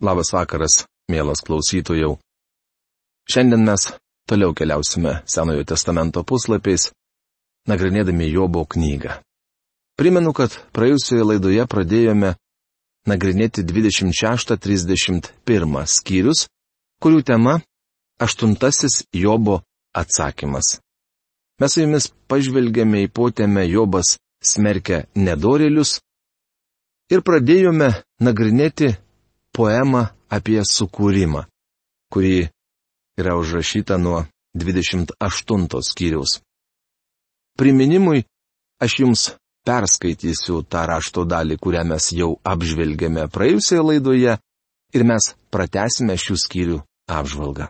Labas vakaras, mielas klausytojau. Šiandien mes toliau keliausime Senojo testamento puslapiais, nagrinėdami Jobo knygą. Primenu, kad praėjusioje laidoje pradėjome nagrinėti 26-31 skyrius, kurių tema - aštuntasis Jobo atsakymas. Mes su jumis pažvelgėme į potėmę Jobas smerkia nedorėlius ir pradėjome nagrinėti poemą apie sukūrimą, kuri yra užrašyta nuo 28 skyriaus. Priminimui aš jums perskaitysiu tą rašto dalį, kurią mes jau apžvelgėme praėjusioje laidoje ir mes pratesime šių skyrių apžvalgą.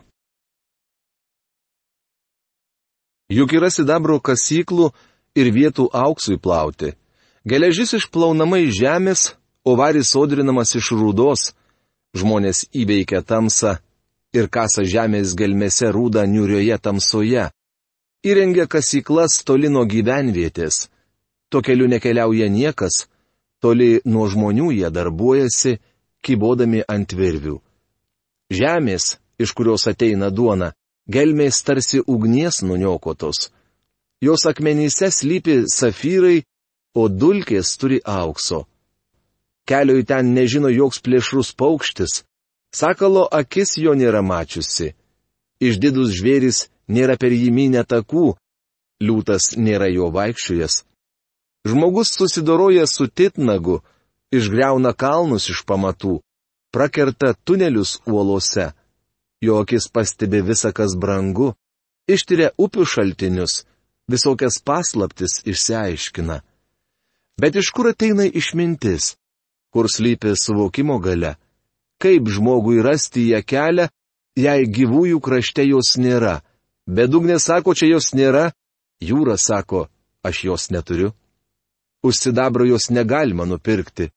Juk yra sidabro kasyklų ir vietų auksui plauti. Geležis išplaunama iš žemės, o varis sodrinamas iš rūdos, Žmonės įveikia tamsą ir kasa žemės gelmėse rūdą niurioje tamsoje. Įrengia kasyklas toli nuo gyvenvietės. Tuo keliu nekeliauja niekas, toli nuo žmonių jie darbuojasi, kybodami ant virvių. Žemės, iš kurios ateina duona, gelmės tarsi ugnies nuniokotos. Jos akmenyse slypi safyrai, o dulkės turi aukso kelio į ten nežino joks plėšrus paukštis, sakalo akis jo nėra mačiusi. Išdidus žvėris nėra per jį minę takų, liūtas nėra jo vaikščiojas. Žmogus susidoroja su titnagu, išgreuna kalnus iš pamatų, prakerta tunelius uolose. Jo akis pastebi visą, kas brangu, ištiria upių šaltinius, visokias paslaptis išsiaiškina. Bet iš kur ateina išmintis? Kur slypi suvokimo gale. Kaip žmogui rasti ją kelią, jei gyvųjų krašte jos nėra. Bedugnė sako, čia jos nėra, jūra sako, aš jos neturiu. Už sidabro jos negalima nupirkti.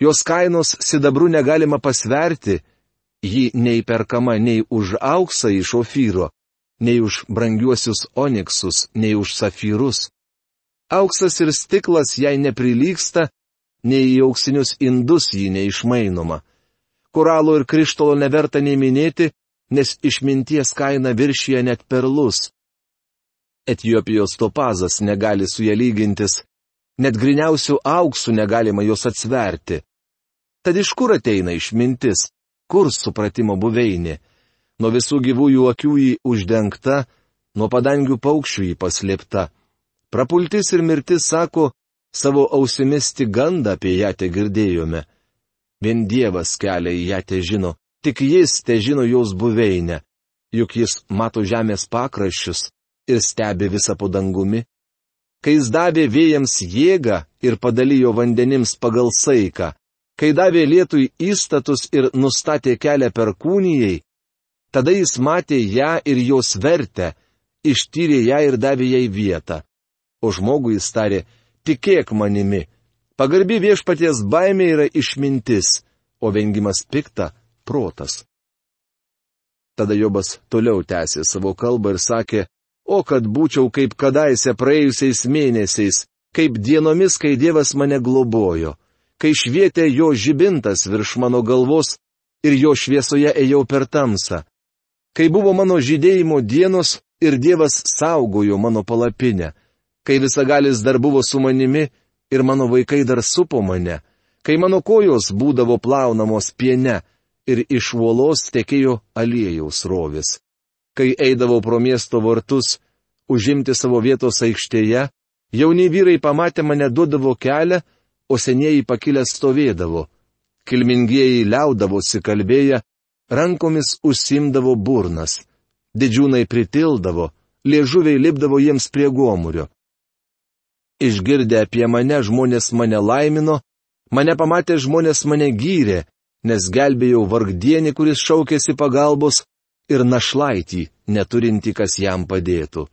Jos kainos sidabru negalima pasverti, ji neįperkama nei už auksą iš ofyro, nei už brangiuosius oniksus, nei už safyrus. Auksas ir stiklas jai neprilyksta, nei į auksinius indus jį neišmainoma. Koralo ir krištolo neverta nei minėti, nes išminties kaina viršyje net perlus. Etijopijos topazas negali su ją lygintis, net griniausių auksų negalima jos atsverti. Tad iš kur ateina išmintis, kur supratimo buveinė? Nuo visų gyvųjų akių jį uždengta, nuo padangių paukščių jį paslėpta. Prapultis ir mirtis sako, savo ausimis tik gandą apie ją te girdėjome. Vien Dievas kelia į ją te žino, tik Jis te žino jos buveinę, juk Jis mato žemės pakraščius ir stebi visą po dangumi. Kai Jis davė vėjams jėgą ir padalijo vandenims pagal saiką, kai davė lietui įstatus ir nustatė kelią per kūnijai, tada Jis matė ją ir jos vertę, ištyrė ją ir davė jai vietą. O žmogui jis tarė, tikėk manimi. Pagarbi viešpaties baimė yra išmintis, o vengimas pikta - protas. Tada Jobas toliau tęsė savo kalbą ir sakė, o kad būčiau kaip kadaise praėjusiais mėnesiais, kaip dienomis, kai Dievas mane globojo, kai švietė jo žibintas virš mano galvos ir jo šviesoje ėjau per tamsą, kai buvo mano žydėjimo dienos ir Dievas saugojo mano palapinę kai visagalis dar buvo su manimi ir mano vaikai dar supo mane, kai mano kojos būdavo plaunamos piene ir iš uolos tekėjo aliejaus rovis. Kai eidavau pro miesto vartus, užimti savo vietos aikštėje, jauni vyrai pamatę mane duodavo kelią, o senieji pakilę stovėdavo. Kilmingieji liaudavosi kalbėję, rankomis užsimdavo burnas. Didžiūnai pritildavo, liežuviai lipdavo jiems prie gomurio. Išgirdę apie mane žmonės mane laimino, mane pamatę žmonės mane gyrė, nes gelbėjau vargdienį, kuris šaukėsi pagalbos, ir našlaitį, neturinti, kas jam padėtų.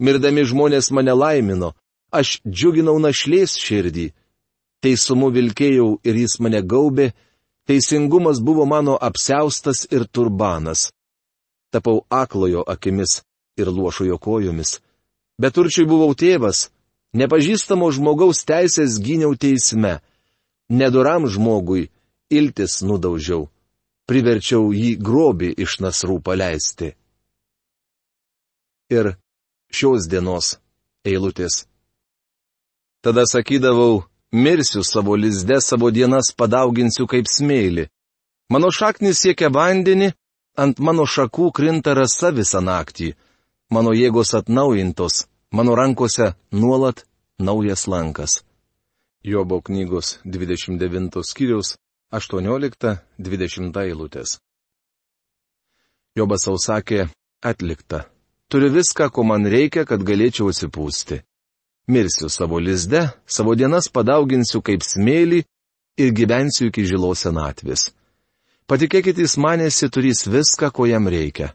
Mirdami žmonės mane laimino, aš džiuginau našlės širdį. Teisumu vilkėjau ir jis mane gaubė, teisingumas buvo mano apseustas ir turbanas. Tapau aklojo akimis ir luošojo kojomis. Beturčiai buvau tėvas, Nepažįstamo žmogaus teisės gyniau teisme. Nedoram žmogui iltis nudaužiau. priverčiau jį grobį iš nasrų paleisti. Ir šios dienos eilutės. Tada sakydavau, mirsiu savo lizde, savo dienas padauginsiu kaip smėlį. Mano šaknis siekia vandenį, ant mano šakų krinta rasa visą naktį. Mano jėgos atnaujintos, mano rankose nuolat naujas lankas. Jobo knygos 29 skyriaus 18-20 eilutės. Jobas savo sakė, atlikta. Turiu viską, ko man reikia, kad galėčiau atsipūsti. Mirsiu savo lizde, savo dienas padauginsiu kaip smėlį ir gyvensiu iki žilos senatvės. Patikėkit, jis manėsi turės viską, ko jam reikia.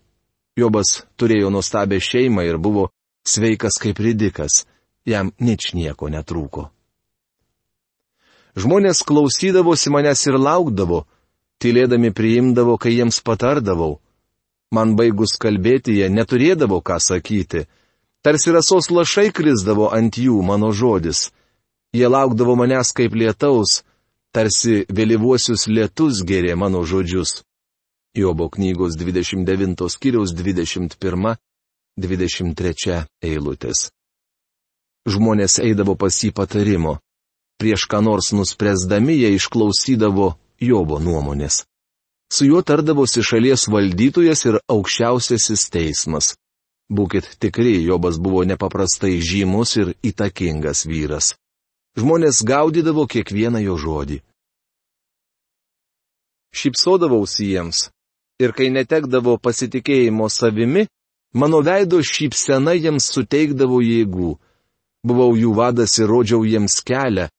Jobas turėjo nuostabę šeimą ir buvo sveikas kaip ridikas, jam nič nieko netrūko. Žmonės klausydavosi manęs ir laukdavo, tylėdami priimdavo, kai jiems patardavau. Man baigus kalbėti, jie neturėdavo ką sakyti. Tarsi rasos lašai krizdavo ant jų mano žodis. Jie laukdavo manęs kaip lietaus, tarsi vėlyvuosius lietus gerė mano žodžius. Jobo knygos 29 skiriaus 21 23 eilutės. Žmonės eidavo pas jį patarimo. Prieš ką nors nuspręsdami jie išklausydavo Jobo nuomonės. Su juo tardavosi šalies valdytojas ir aukščiausiasis teismas. Būkit tikri, Jobas buvo nepaprastai žymus ir įtakingas vyras. Žmonės gaudydavo kiekvieną jo žodį. Šypsodavausi jiems ir kai netekdavo pasitikėjimo savimi, mano veido šypsena jiems suteikdavo jėgų. Buvau jų vadas ir rodžiau jiems kelią,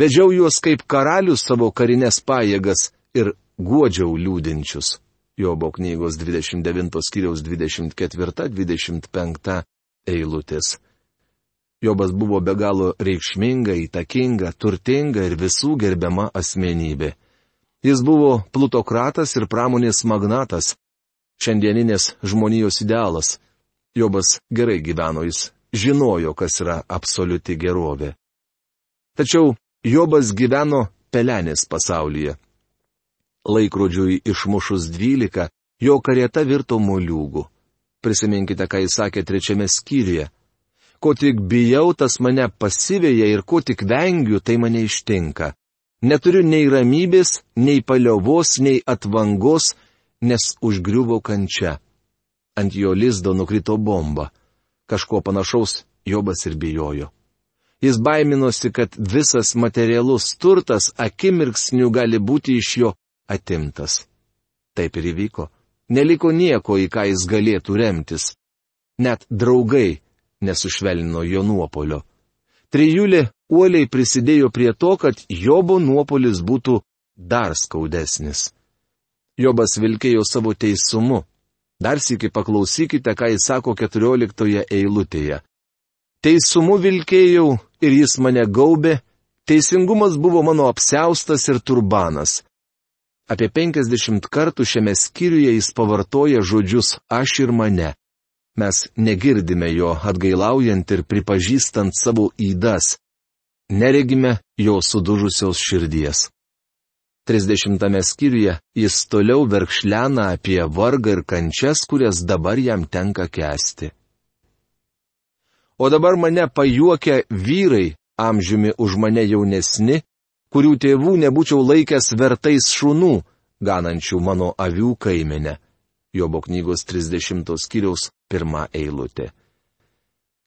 Vedžiau juos kaip karalius savo karinės pajėgas ir guodžiau liūdinčius. Jobo knygos 29 skyriaus 24-25 eilutės. Jobas buvo be galo reikšminga, įtakinga, turtinga ir visų gerbiama asmenybė. Jis buvo plutokratas ir pramonės magnatas, šiandieninės žmonijos idealas. Jobas gerai gyveno, jis žinojo, kas yra absoliuti gerovė. Tačiau Jobas gyveno pelenės pasaulyje. Laikrodžiui išmušus dvylika, jo karieta virto moliūgų. Prisiminkite, ką jis sakė trečiame skyriuje. Ko tik bijau, tas mane pasivėja ir ko tik vengiu, tai mane ištinka. Neturiu nei ramybės, nei paliovos, nei atvangos, nes užgriuvo kančia. Ant jo lizdo nukrito bomba. Kažko panašaus Jobas ir bijojo. Jis baiminosi, kad visas materialus turtas akimirksniu gali būti iš jo atimtas. Taip ir įvyko. Neliko nieko, į ką jis galėtų remtis. Net draugai nesušvelnino jo nuopolio. Trijulė uoliai prisidėjo prie to, kad Jobo nuopolis būtų dar skaudesnis. Jobas vilkėjo savo teisumu. Dar sėki paklausykite, ką jis sako keturioliktoje eilutėje. Teisumu vilkėjau ir jis mane gaubė, teisingumas buvo mano apseustas ir turbanas. Apie penkisdešimt kartų šiame skyriuje jis pavartoja žodžius aš ir mane. Mes negirdime jo atgailaujant ir pripažįstant savo įdas. Neregime jo sudužusios širdies. Trisdešimtame skyriuje jis toliau verkšlena apie vargą ir kančias, kurias dabar jam tenka kesti. O dabar mane pajuokia vyrai, amžiumi už mane jaunesni, kurių tėvų nebūčiau laikęs vertais šunų, ganančių mano avių kaimenę. Jobo knygos 30 skyriaus pirmą eilutę.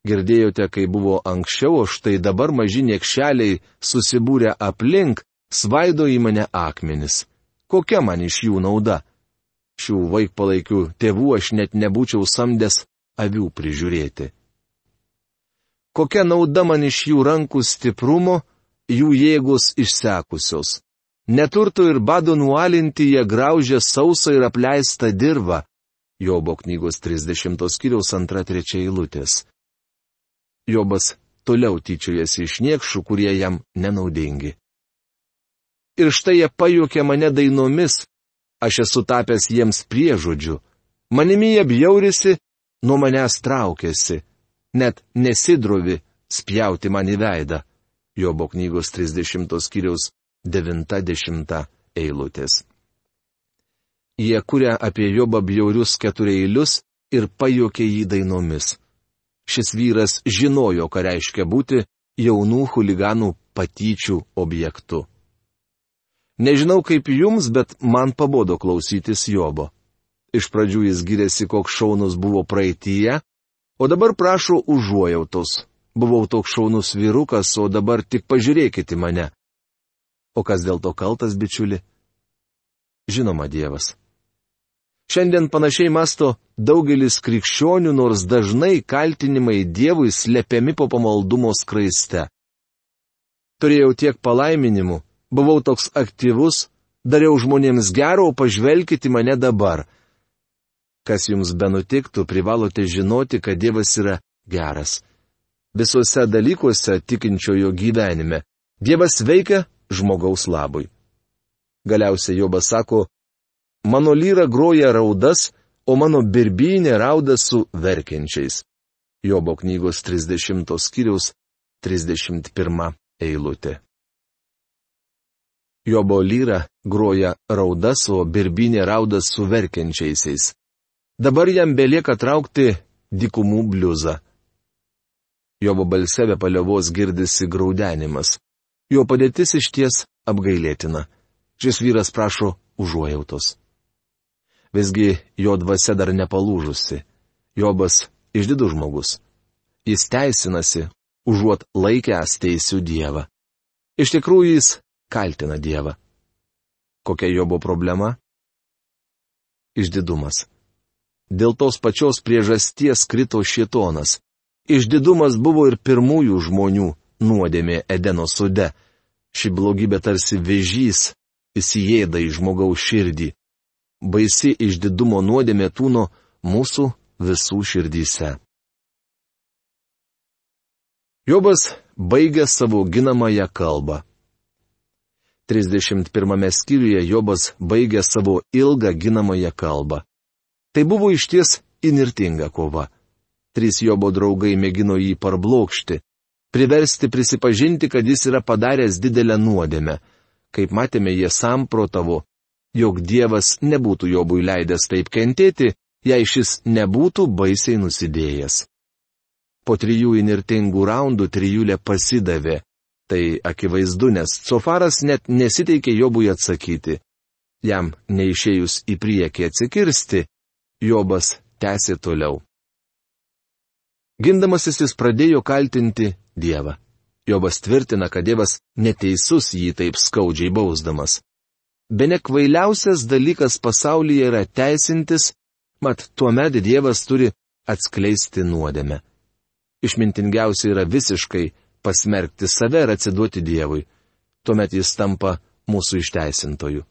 Girdėjote, kai buvo anksčiau, o štai dabar maži niekšeliai susibūrė aplink, svaido į mane akmenis. Kokia man iš jų nauda? Šių vaikpalaikių tėvų aš net nebūčiau samdęs avių prižiūrėti kokia nauda man iš jų rankų stiprumo, jų jėgos išsekusios. Neturtų ir bado nualinti jie graužė sausą ir apleistą dirbą. Jobo knygos 30 skyriaus 2-3 eilutės. Jobas toliau tyčiojasi iš niekšų, kurie jam nenaudingi. Ir štai jie pajūkė mane dainomis, aš esu tapęs jiems priežodžiu, manimi jie bjaurisi, nuo manęs traukėsi net nesidrovi spjauti man į veidą. Jobo knygos 30 skyriaus 90 eilutės. Jie kuria apie Jobą bjaurius ketureilius ir pajokė jį dainomis. Šis vyras žinojo, ką reiškia būti jaunų huliganų patyčių objektu. Nežinau kaip jums, bet man pabodo klausytis Jobo. Iš pradžių jis gyrėsi, koks šaunus buvo praeitie, o dabar prašo užuojautos. Buvau toks šaunus vyrukas, o dabar tik pažiūrėkite mane. O kas dėl to kaltas, bičiuli? Žinoma, Dievas. Šiandien panašiai masto daugelis krikščionių, nors dažnai kaltinimai Dievui slepiami po pamaldumo skraiste. Turėjau tiek palaiminimų, buvau toks aktyvus, dariau žmonėms gero, pažvelkite mane dabar. Kas jums benutiktų, privalote žinoti, kad Dievas yra geras. Visuose dalykuose tikinčiojo gyvenime Dievas veikia žmogaus labui. Galiausiai Jobas sako, Mano lyra groja raudas, o mano birbynė rauda su verkiančiais. Jobo knygos 30 skyriaus 31 eilutė. Jobo lyra groja raudas, o birbynė rauda su verkiančiaisiais. Dabar jam belieka traukti dikumų bliuzą. Jobo balseve paliovos girdisi graudenimas. Jo padėtis iš ties apgailėtina. Šis vyras prašo užuojautos. Visgi jo dvasia dar nepalūžusi. Jobas išdidus žmogus. Jis teisinasi, užuot laikęs teisių Dievą. Iš tikrųjų jis kaltina Dievą. Kokia Jobo problema? Išdidumas. Dėl tos pačios priežasties krito šitonas. Išdidumas buvo ir pirmųjų žmonių nuodėmė Edeno sude. Ši blogybė tarsi vežys įsijėda į žmogaus širdį baisi išdidumo nuodėmė tūno mūsų visų širdyse. Jobas baigė savo ginamąją kalbą. 31 skyriuje Jobas baigė savo ilgą ginamąją kalbą. Tai buvo išties inirtinga kova. Trys Jobo draugai mėgino jį parblokšti, priversti prisipažinti, kad jis yra padaręs didelę nuodėmę. Kaip matėme, jie samprotavo, jog Dievas nebūtų Jobui leidęs taip kentėti, jei šis nebūtų baisiai nusidėjęs. Po trijų inirtingų raundų trijulė pasidavė. Tai akivaizdu, nes Cofaras net nesiteikė Jobui atsakyti. Jam neišėjus į priekį atsikirsti, Jobas tęsė toliau. Gindamasis jis pradėjo kaltinti Dievą. Jobas tvirtina, kad Dievas neteisus jį taip skaudžiai bausdamas. Be nekvailiausias dalykas pasaulyje yra teisintis, mat tuomet Dievas turi atskleisti nuodėmę. Išmintingiausia yra visiškai pasmerkti save ir atsiduoti Dievui. Tuomet jis tampa mūsų išteisintoju.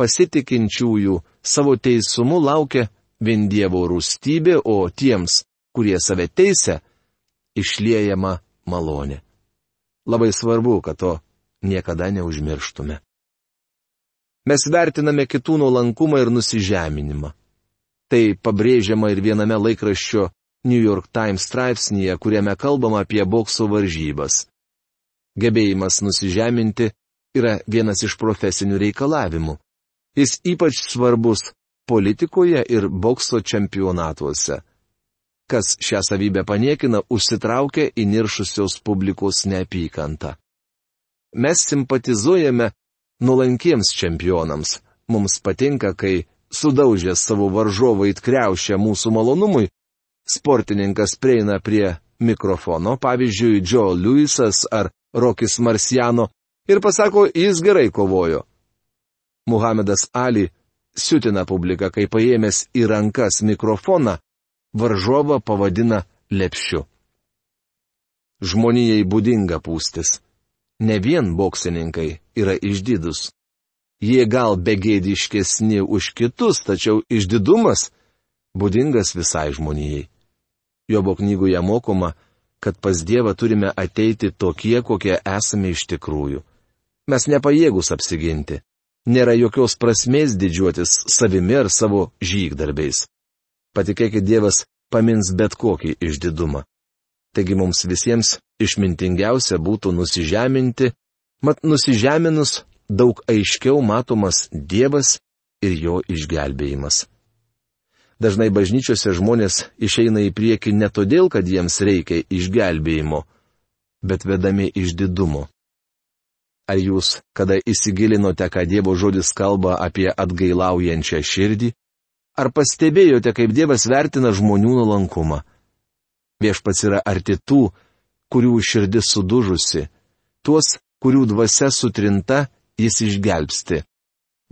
Pasitikinčiųjų savo teisumu laukia vien Dievo rūstybė, o tiems, kurie save teisia, išliejama malonė. Labai svarbu, kad to niekada neužmirštume. Mes vertiname kitų nuolankumą ir nusižeminimą. Tai pabrėžiama ir viename laikraščio New York Times straipsnėje, kuriame kalbama apie bokso varžybas. Gebėjimas nusižeminti yra vienas iš profesinių reikalavimų. Jis ypač svarbus politikoje ir bokso čempionatuose. Kas šią savybę paniekina, užsitraukia įniršusios publikos neapykantą. Mes simpatizuojame nuolankiems čempionams. Mums patinka, kai sudaužę savo varžovą įtkriaušę mūsų malonumui, sportininkas prieina prie mikrofono, pavyzdžiui, Joe Lewisas ar Rokis Marciano, ir pasako, jis gerai kovojo. Muhamedas Ali siutina publiką, kai paėmęs į rankas mikrofoną, varžovą pavadina lepšiu. Žmonijai būdinga pūstis ne vien boksininkai yra išdidus. Jie gal begėdiškesni už kitus, tačiau išdidumas būdingas visai žmonijai. Jobo knygoje mokoma, kad pas Dievą turime ateiti tokie, kokie esame iš tikrųjų. Mes nepajėgus apsiginti. Nėra jokios prasmės didžiuotis savimi ar savo žygdarbiais. Patikėkit, Dievas pamins bet kokį išdidumą. Taigi mums visiems išmintingiausia būtų nusižeminti, mat nusižeminus daug aiškiau matomas Dievas ir jo išgelbėjimas. Dažnai bažnyčiose žmonės išeina į priekį ne todėl, kad jiems reikia išgelbėjimo, bet vedami iš didumo. Ar jūs kada įsigilinote, ką Dievo žodis kalba apie atgailaujančią širdį? Ar pastebėjote, kaip Dievas vertina žmonių nuolankumą? Viešpats yra arti tų, kurių širdis sudužusi, tuos, kurių dvasia sutrinta, jis išgelbsti.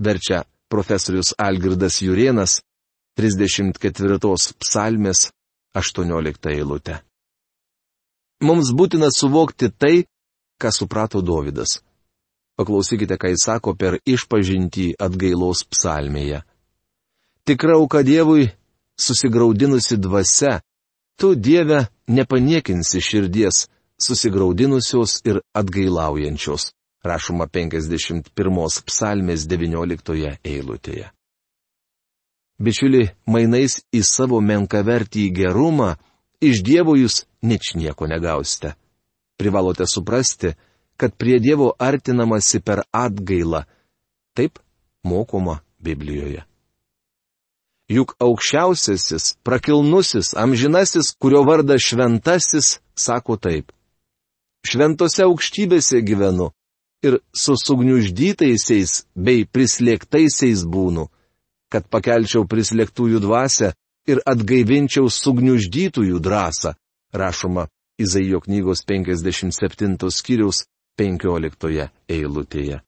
Verčia profesorius Algirdas Jurienas, 34 psalmės 18 eilutė. Mums būtina suvokti tai, ką suprato Dovydas. Paklausykite, ką jis sako per išpažinti atgailos psalmėje. Tikra auka Dievui susigraudinusi dvasia, tu Dieve nepaniekinsi širdies susigraudinusios ir atgailaujančios rašoma 51 psalmės 19 eilutėje. Bičiuli, mainais į savo menkavertį gerumą, iš Dievo jūs nič nieko negausite. Privalote suprasti, kad prie Dievo artinamasi per atgailą. Taip mokoma Biblijoje. Juk aukščiausiasis, prakilnusis, amžinasis, kurio vardas šventasis, sako taip. Šventose aukštybėse gyvenu, ir su sugniuždytaisiais bei prislėgtaisiais būnu, kad pakelčiau prislėgtųjų dvasę ir atgaivinčiau sugniuždytųjų drąsą, rašoma Izaijo knygos 57 skyriaus 15 eilutėje.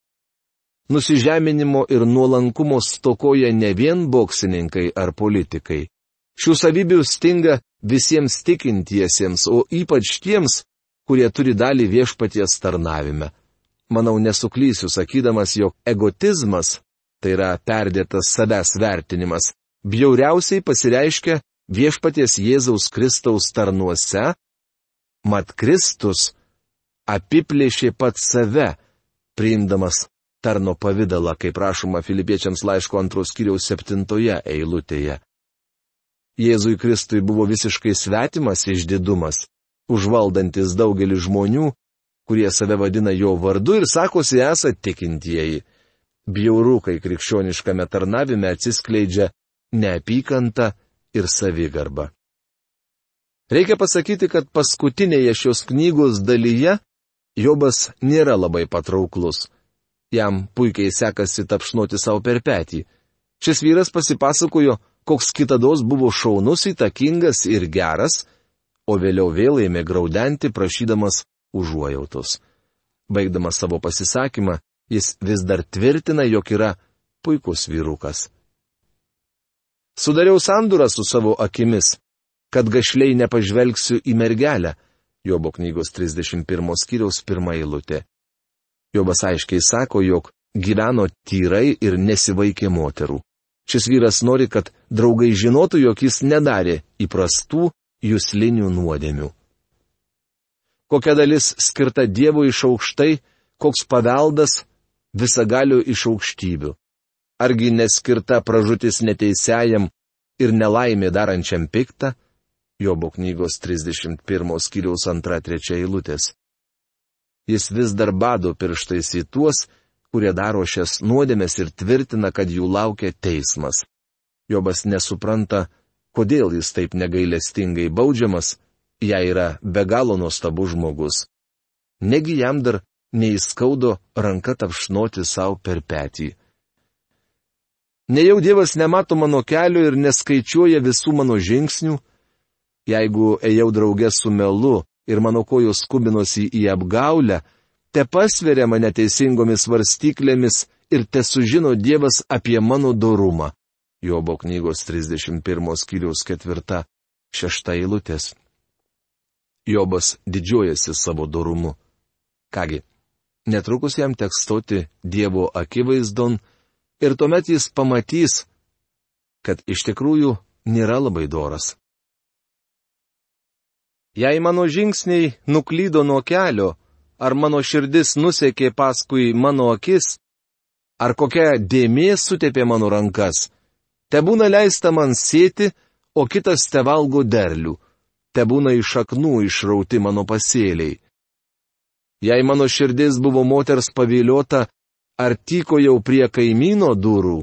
Nusižeminimo ir nuolankumo stokoja ne vien boksininkai ar politikai. Šių savybių stinga visiems tikintiesiems, o ypač tiems, kurie turi dalį viešpaties tarnavime manau, nesuklysiu sakydamas, jog egotizmas, tai yra perdėtas savęs vertinimas, bjauriausiai pasireiškia viešpaties Jėzaus Kristaus tarnuose, mat Kristus apiplėšė pat save, priimdamas tarno pavydalą, kaip prašoma Filipiečiams laiško antros kiriaus septintoje eilutėje. Jėzui Kristui buvo visiškai svetimas išdidumas, užvaldantis daugelį žmonių, kurie save vadina jo vardu ir sakosi esą tikintieji. Bjauru, kai krikščioniškame tarnavime atsiskleidžia neapykanta ir savigarba. Reikia pasakyti, kad paskutinėje šios knygos dalyje Jobas nėra labai patrauklus. Jam puikiai sekasi tapšnoti savo per petį. Šis vyras pasipasakojo, koks kitados buvo šaunus, įtakingas ir geras, o vėliau vėl ėmė graudenti, prašydamas užuojautos. Baigdamas savo pasisakymą, jis vis dar tvirtina, jog yra puikus vyrukas. Sudariau sandūrą su savo akimis, kad gašliai nepažvelgsiu į mergelę, Jobo knygos 31 skyriaus pirmą eilutę. Jobas aiškiai sako, jog gyveno tyrai ir nesivaikė moterų. Šis vyras nori, kad draugai žinotų, jog jis nedarė įprastų jūslinių nuodėmių kokia dalis skirta Dievui iš aukštai, koks paveldas visagalių iš aukštybių. Argi neskirta pražutis neteisėjam ir nelaimė darančiam piktą? Jobo knygos 31 skyriaus 2-3 eilutės. Jis vis dar bado pirštais į tuos, kurie daro šias nuodėmės ir tvirtina, kad jų laukia teismas. Jobas nesupranta, kodėl jis taip negailestingai baudžiamas, jai yra be galo nuostabus žmogus. Negi jam dar neįskaudo ranka tapšnoti savo per petį. Nejau Dievas nemato mano kelio ir neskaičiuoja visų mano žingsnių? Jeigu ėjau draugė su melu ir mano kojos skubinosi į apgaulę, te pasveria mane teisingomis varstyklėmis ir te sužino Dievas apie mano dorumą. Jobo knygos 31 skyriaus 4-6 eilutės. Jobas didžiuojasi savo dorumu. Kągi, netrukus jam teks stoti Dievo akivaizdon ir tuomet jis pamatys, kad iš tikrųjų nėra labai doras. Jei mano žingsniai nuklydo nuo kelio, ar mano širdis nusekė paskui mano akis, ar kokia dėmė sutepė mano rankas, te būna leista man sėti, o kitas te valgo derlių te būna iš šaknų išrauti mano pasėliai. Jei mano širdis buvo moters paviliota, ar tyko jau prie kaimyno durų,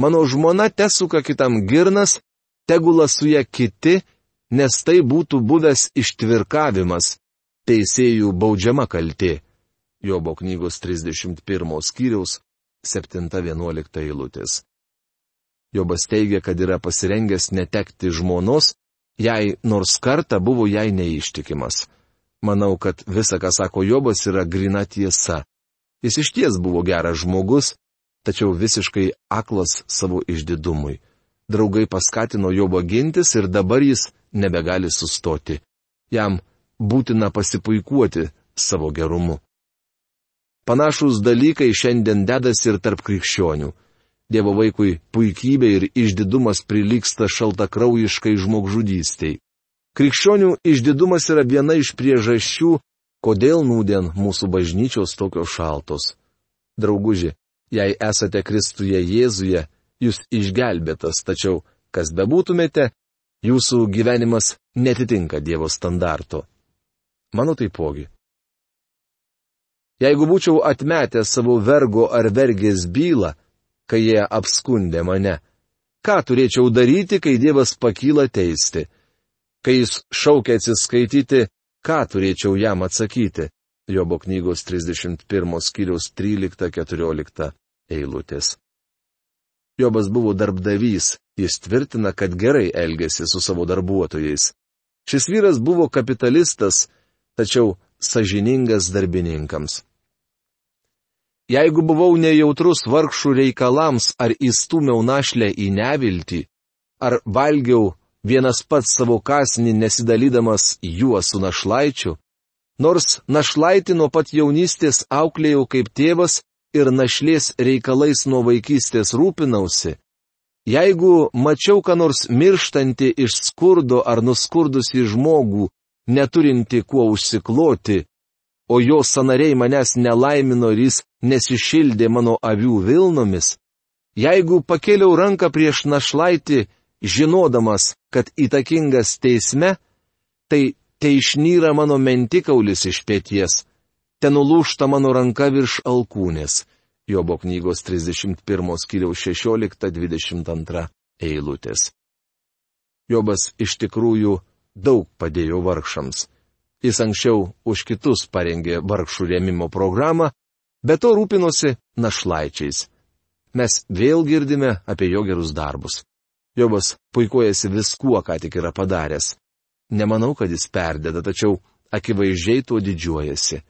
mano žmona tesuka kitam girnas, tegula su ją kiti, nes tai būtų buvęs ištvirkavimas, teisėjų baudžiama kaltė. Jobo knygos 31 skyriaus 7-11 eilutės. Jobas teigia, kad yra pasirengęs netekti žmonos, jei nors kartą buvo jai neištikimas. Manau, kad visa, ką sako Jobas, yra grina tiesa. Jis iš ties buvo geras žmogus, tačiau visiškai aklas savo išdidumui. Draugai paskatino Jobo gintis ir dabar jis nebegali sustoti. Jam būtina pasipuikuoti savo gerumu. Panašus dalykai šiandien dedasi ir tarp krikščionių. Dievo vaikui puikybė ir išdidumas prilyksta šaltakraujiškai žmogžudystiai. Krikščionių išdidumas yra viena iš priežasčių, kodėl nūdien mūsų bažnyčios tokios šaltos. Drauguži, jei esate Kristuje Jėzuje, jūs išgelbėtas, tačiau, kas bebūtumėte, jūsų gyvenimas netitinka Dievo standarto. Mano taipogi. Jeigu būčiau atmetęs savo vergo ar vergės bylą, kai jie apskundė mane. Ką turėčiau daryti, kai Dievas pakyla teisti? Kai jis šaukia atsiskaityti, ką turėčiau jam atsakyti? Jobo knygos 31 skyriaus 13-14 eilutės. Jobas buvo darbdavys, jis tvirtina, kad gerai elgėsi su savo darbuotojais. Šis vyras buvo kapitalistas, tačiau sažiningas darbininkams. Jeigu buvau nejautrus vargšų reikalams ar įstumiau našlę į neviltį, ar valgiau vienas pats savo kasnį nesidalydamas juo su našlaičiu, nors našlaitį nuo pat jaunystės auklėjau kaip tėvas ir našlės reikalais nuo vaikystės rūpinausi, jeigu mačiau ką nors mirštantį iš skurdo ar nuskurdusi žmogų, neturinti kuo užsikloti, o jo sanariai manęs nelaimino ir jis nesišildė mano avių vilnomis, jeigu pakėliau ranką prieš našlaitį, žinodamas, kad įtakingas teisme, tai te išnyra mano mentikaulis iš pėties, ten nulūšta mano ranka virš alkūnės. Jobo knygos 31 skiriaus 16-22 eilutės. Jobas iš tikrųjų daug padėjo vargšams. Jis anksčiau už kitus parengė vargšų rėmimo programą, bet to rūpinosi našlaičiais. Mes vėl girdime apie jo gerus darbus. Jobas puikuojasi viskuo, ką tik yra padaręs. Nemanau, kad jis perdeda, tačiau akivaizdžiai tuo didžiuojasi.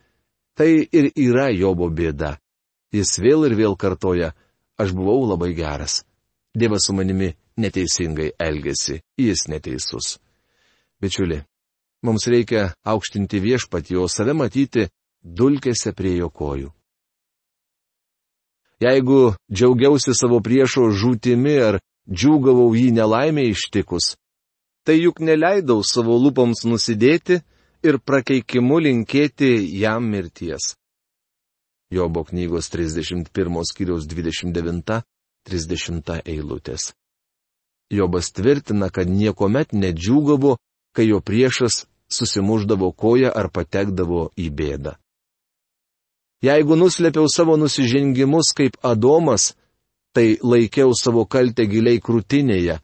Tai ir yra Jobo bėda. Jis vėl ir vėl kartoja, aš buvau labai geras. Dievas su manimi neteisingai elgesi, jis neteisus. Bičiuli, Mums reikia aukštinti viešpatį, o save matyti dulkėse prie jo kojų. Jeigu džiaugiausi savo priešo žūtimi ar džiūgavau jį nelaimė ištikus, tai juk neleidau savo lūpoms nusidėti ir prakeikimu linkėti jam mirties. Jobo knygos 31 skyriaus 29-30 eilutės. Jobas tvirtina, kad niekuomet nedžiūgavo, kai jo priešas susimuždavo koją ar patekdavo į bėdą. Jeigu nuslėpiau savo nusižengimus kaip Adomas, tai laikiau savo kaltę giliai krūtinėje,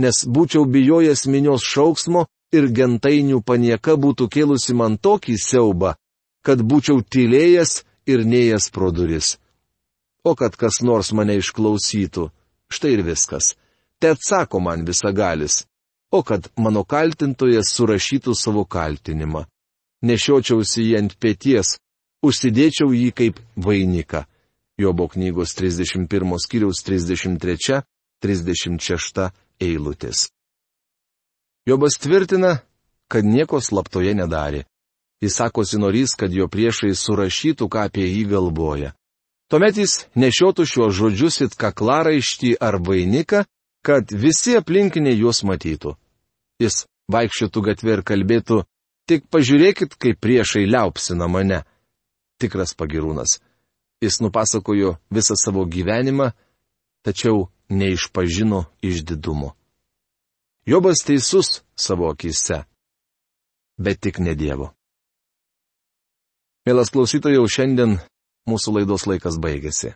nes būčiau bijojęs minios šauksmo ir gentainių panieka būtų kėlusi man tokį siaubą, kad būčiau tylėjęs ir neėjęs pro duris. O kad kas nors mane išklausytų, štai ir viskas. Te atsako man visagalis, o kad mano kaltintojas surašytų savo kaltinimą. Nešiočiausi jį ant pėties, užsidėčiau jį kaip vainiką. Jobo knygos 31 skyriaus 33-36 eilutės. Jobas tvirtina, kad nieko slaptoje nedarė. Jis sakosi norys, kad jo priešai surašytų, ką apie jį galvoja. Tuomet jis nešiotų šiuos žodžius it kaklaraištį ar vainiką, kad visi aplinkiniai juos matytų. Jis vaikščiotų gatvė ir kalbėtų, tik pažiūrėkit, kaip priešai liaupsina mane. Tikras pagirūnas. Jis nupasakojo visą savo gyvenimą, tačiau neišpažino išdidumo. Jobas teisus savo akise, bet tik ne Dievo. Mielas klausytojau, šiandien mūsų laidos laikas baigėsi.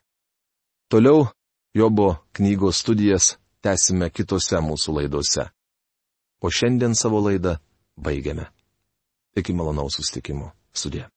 Toliau Jobo knygos studijas tęsime kitose mūsų laidose. O šiandien savo laidą baigiame. Iki malonaus sustikimo. Sudė.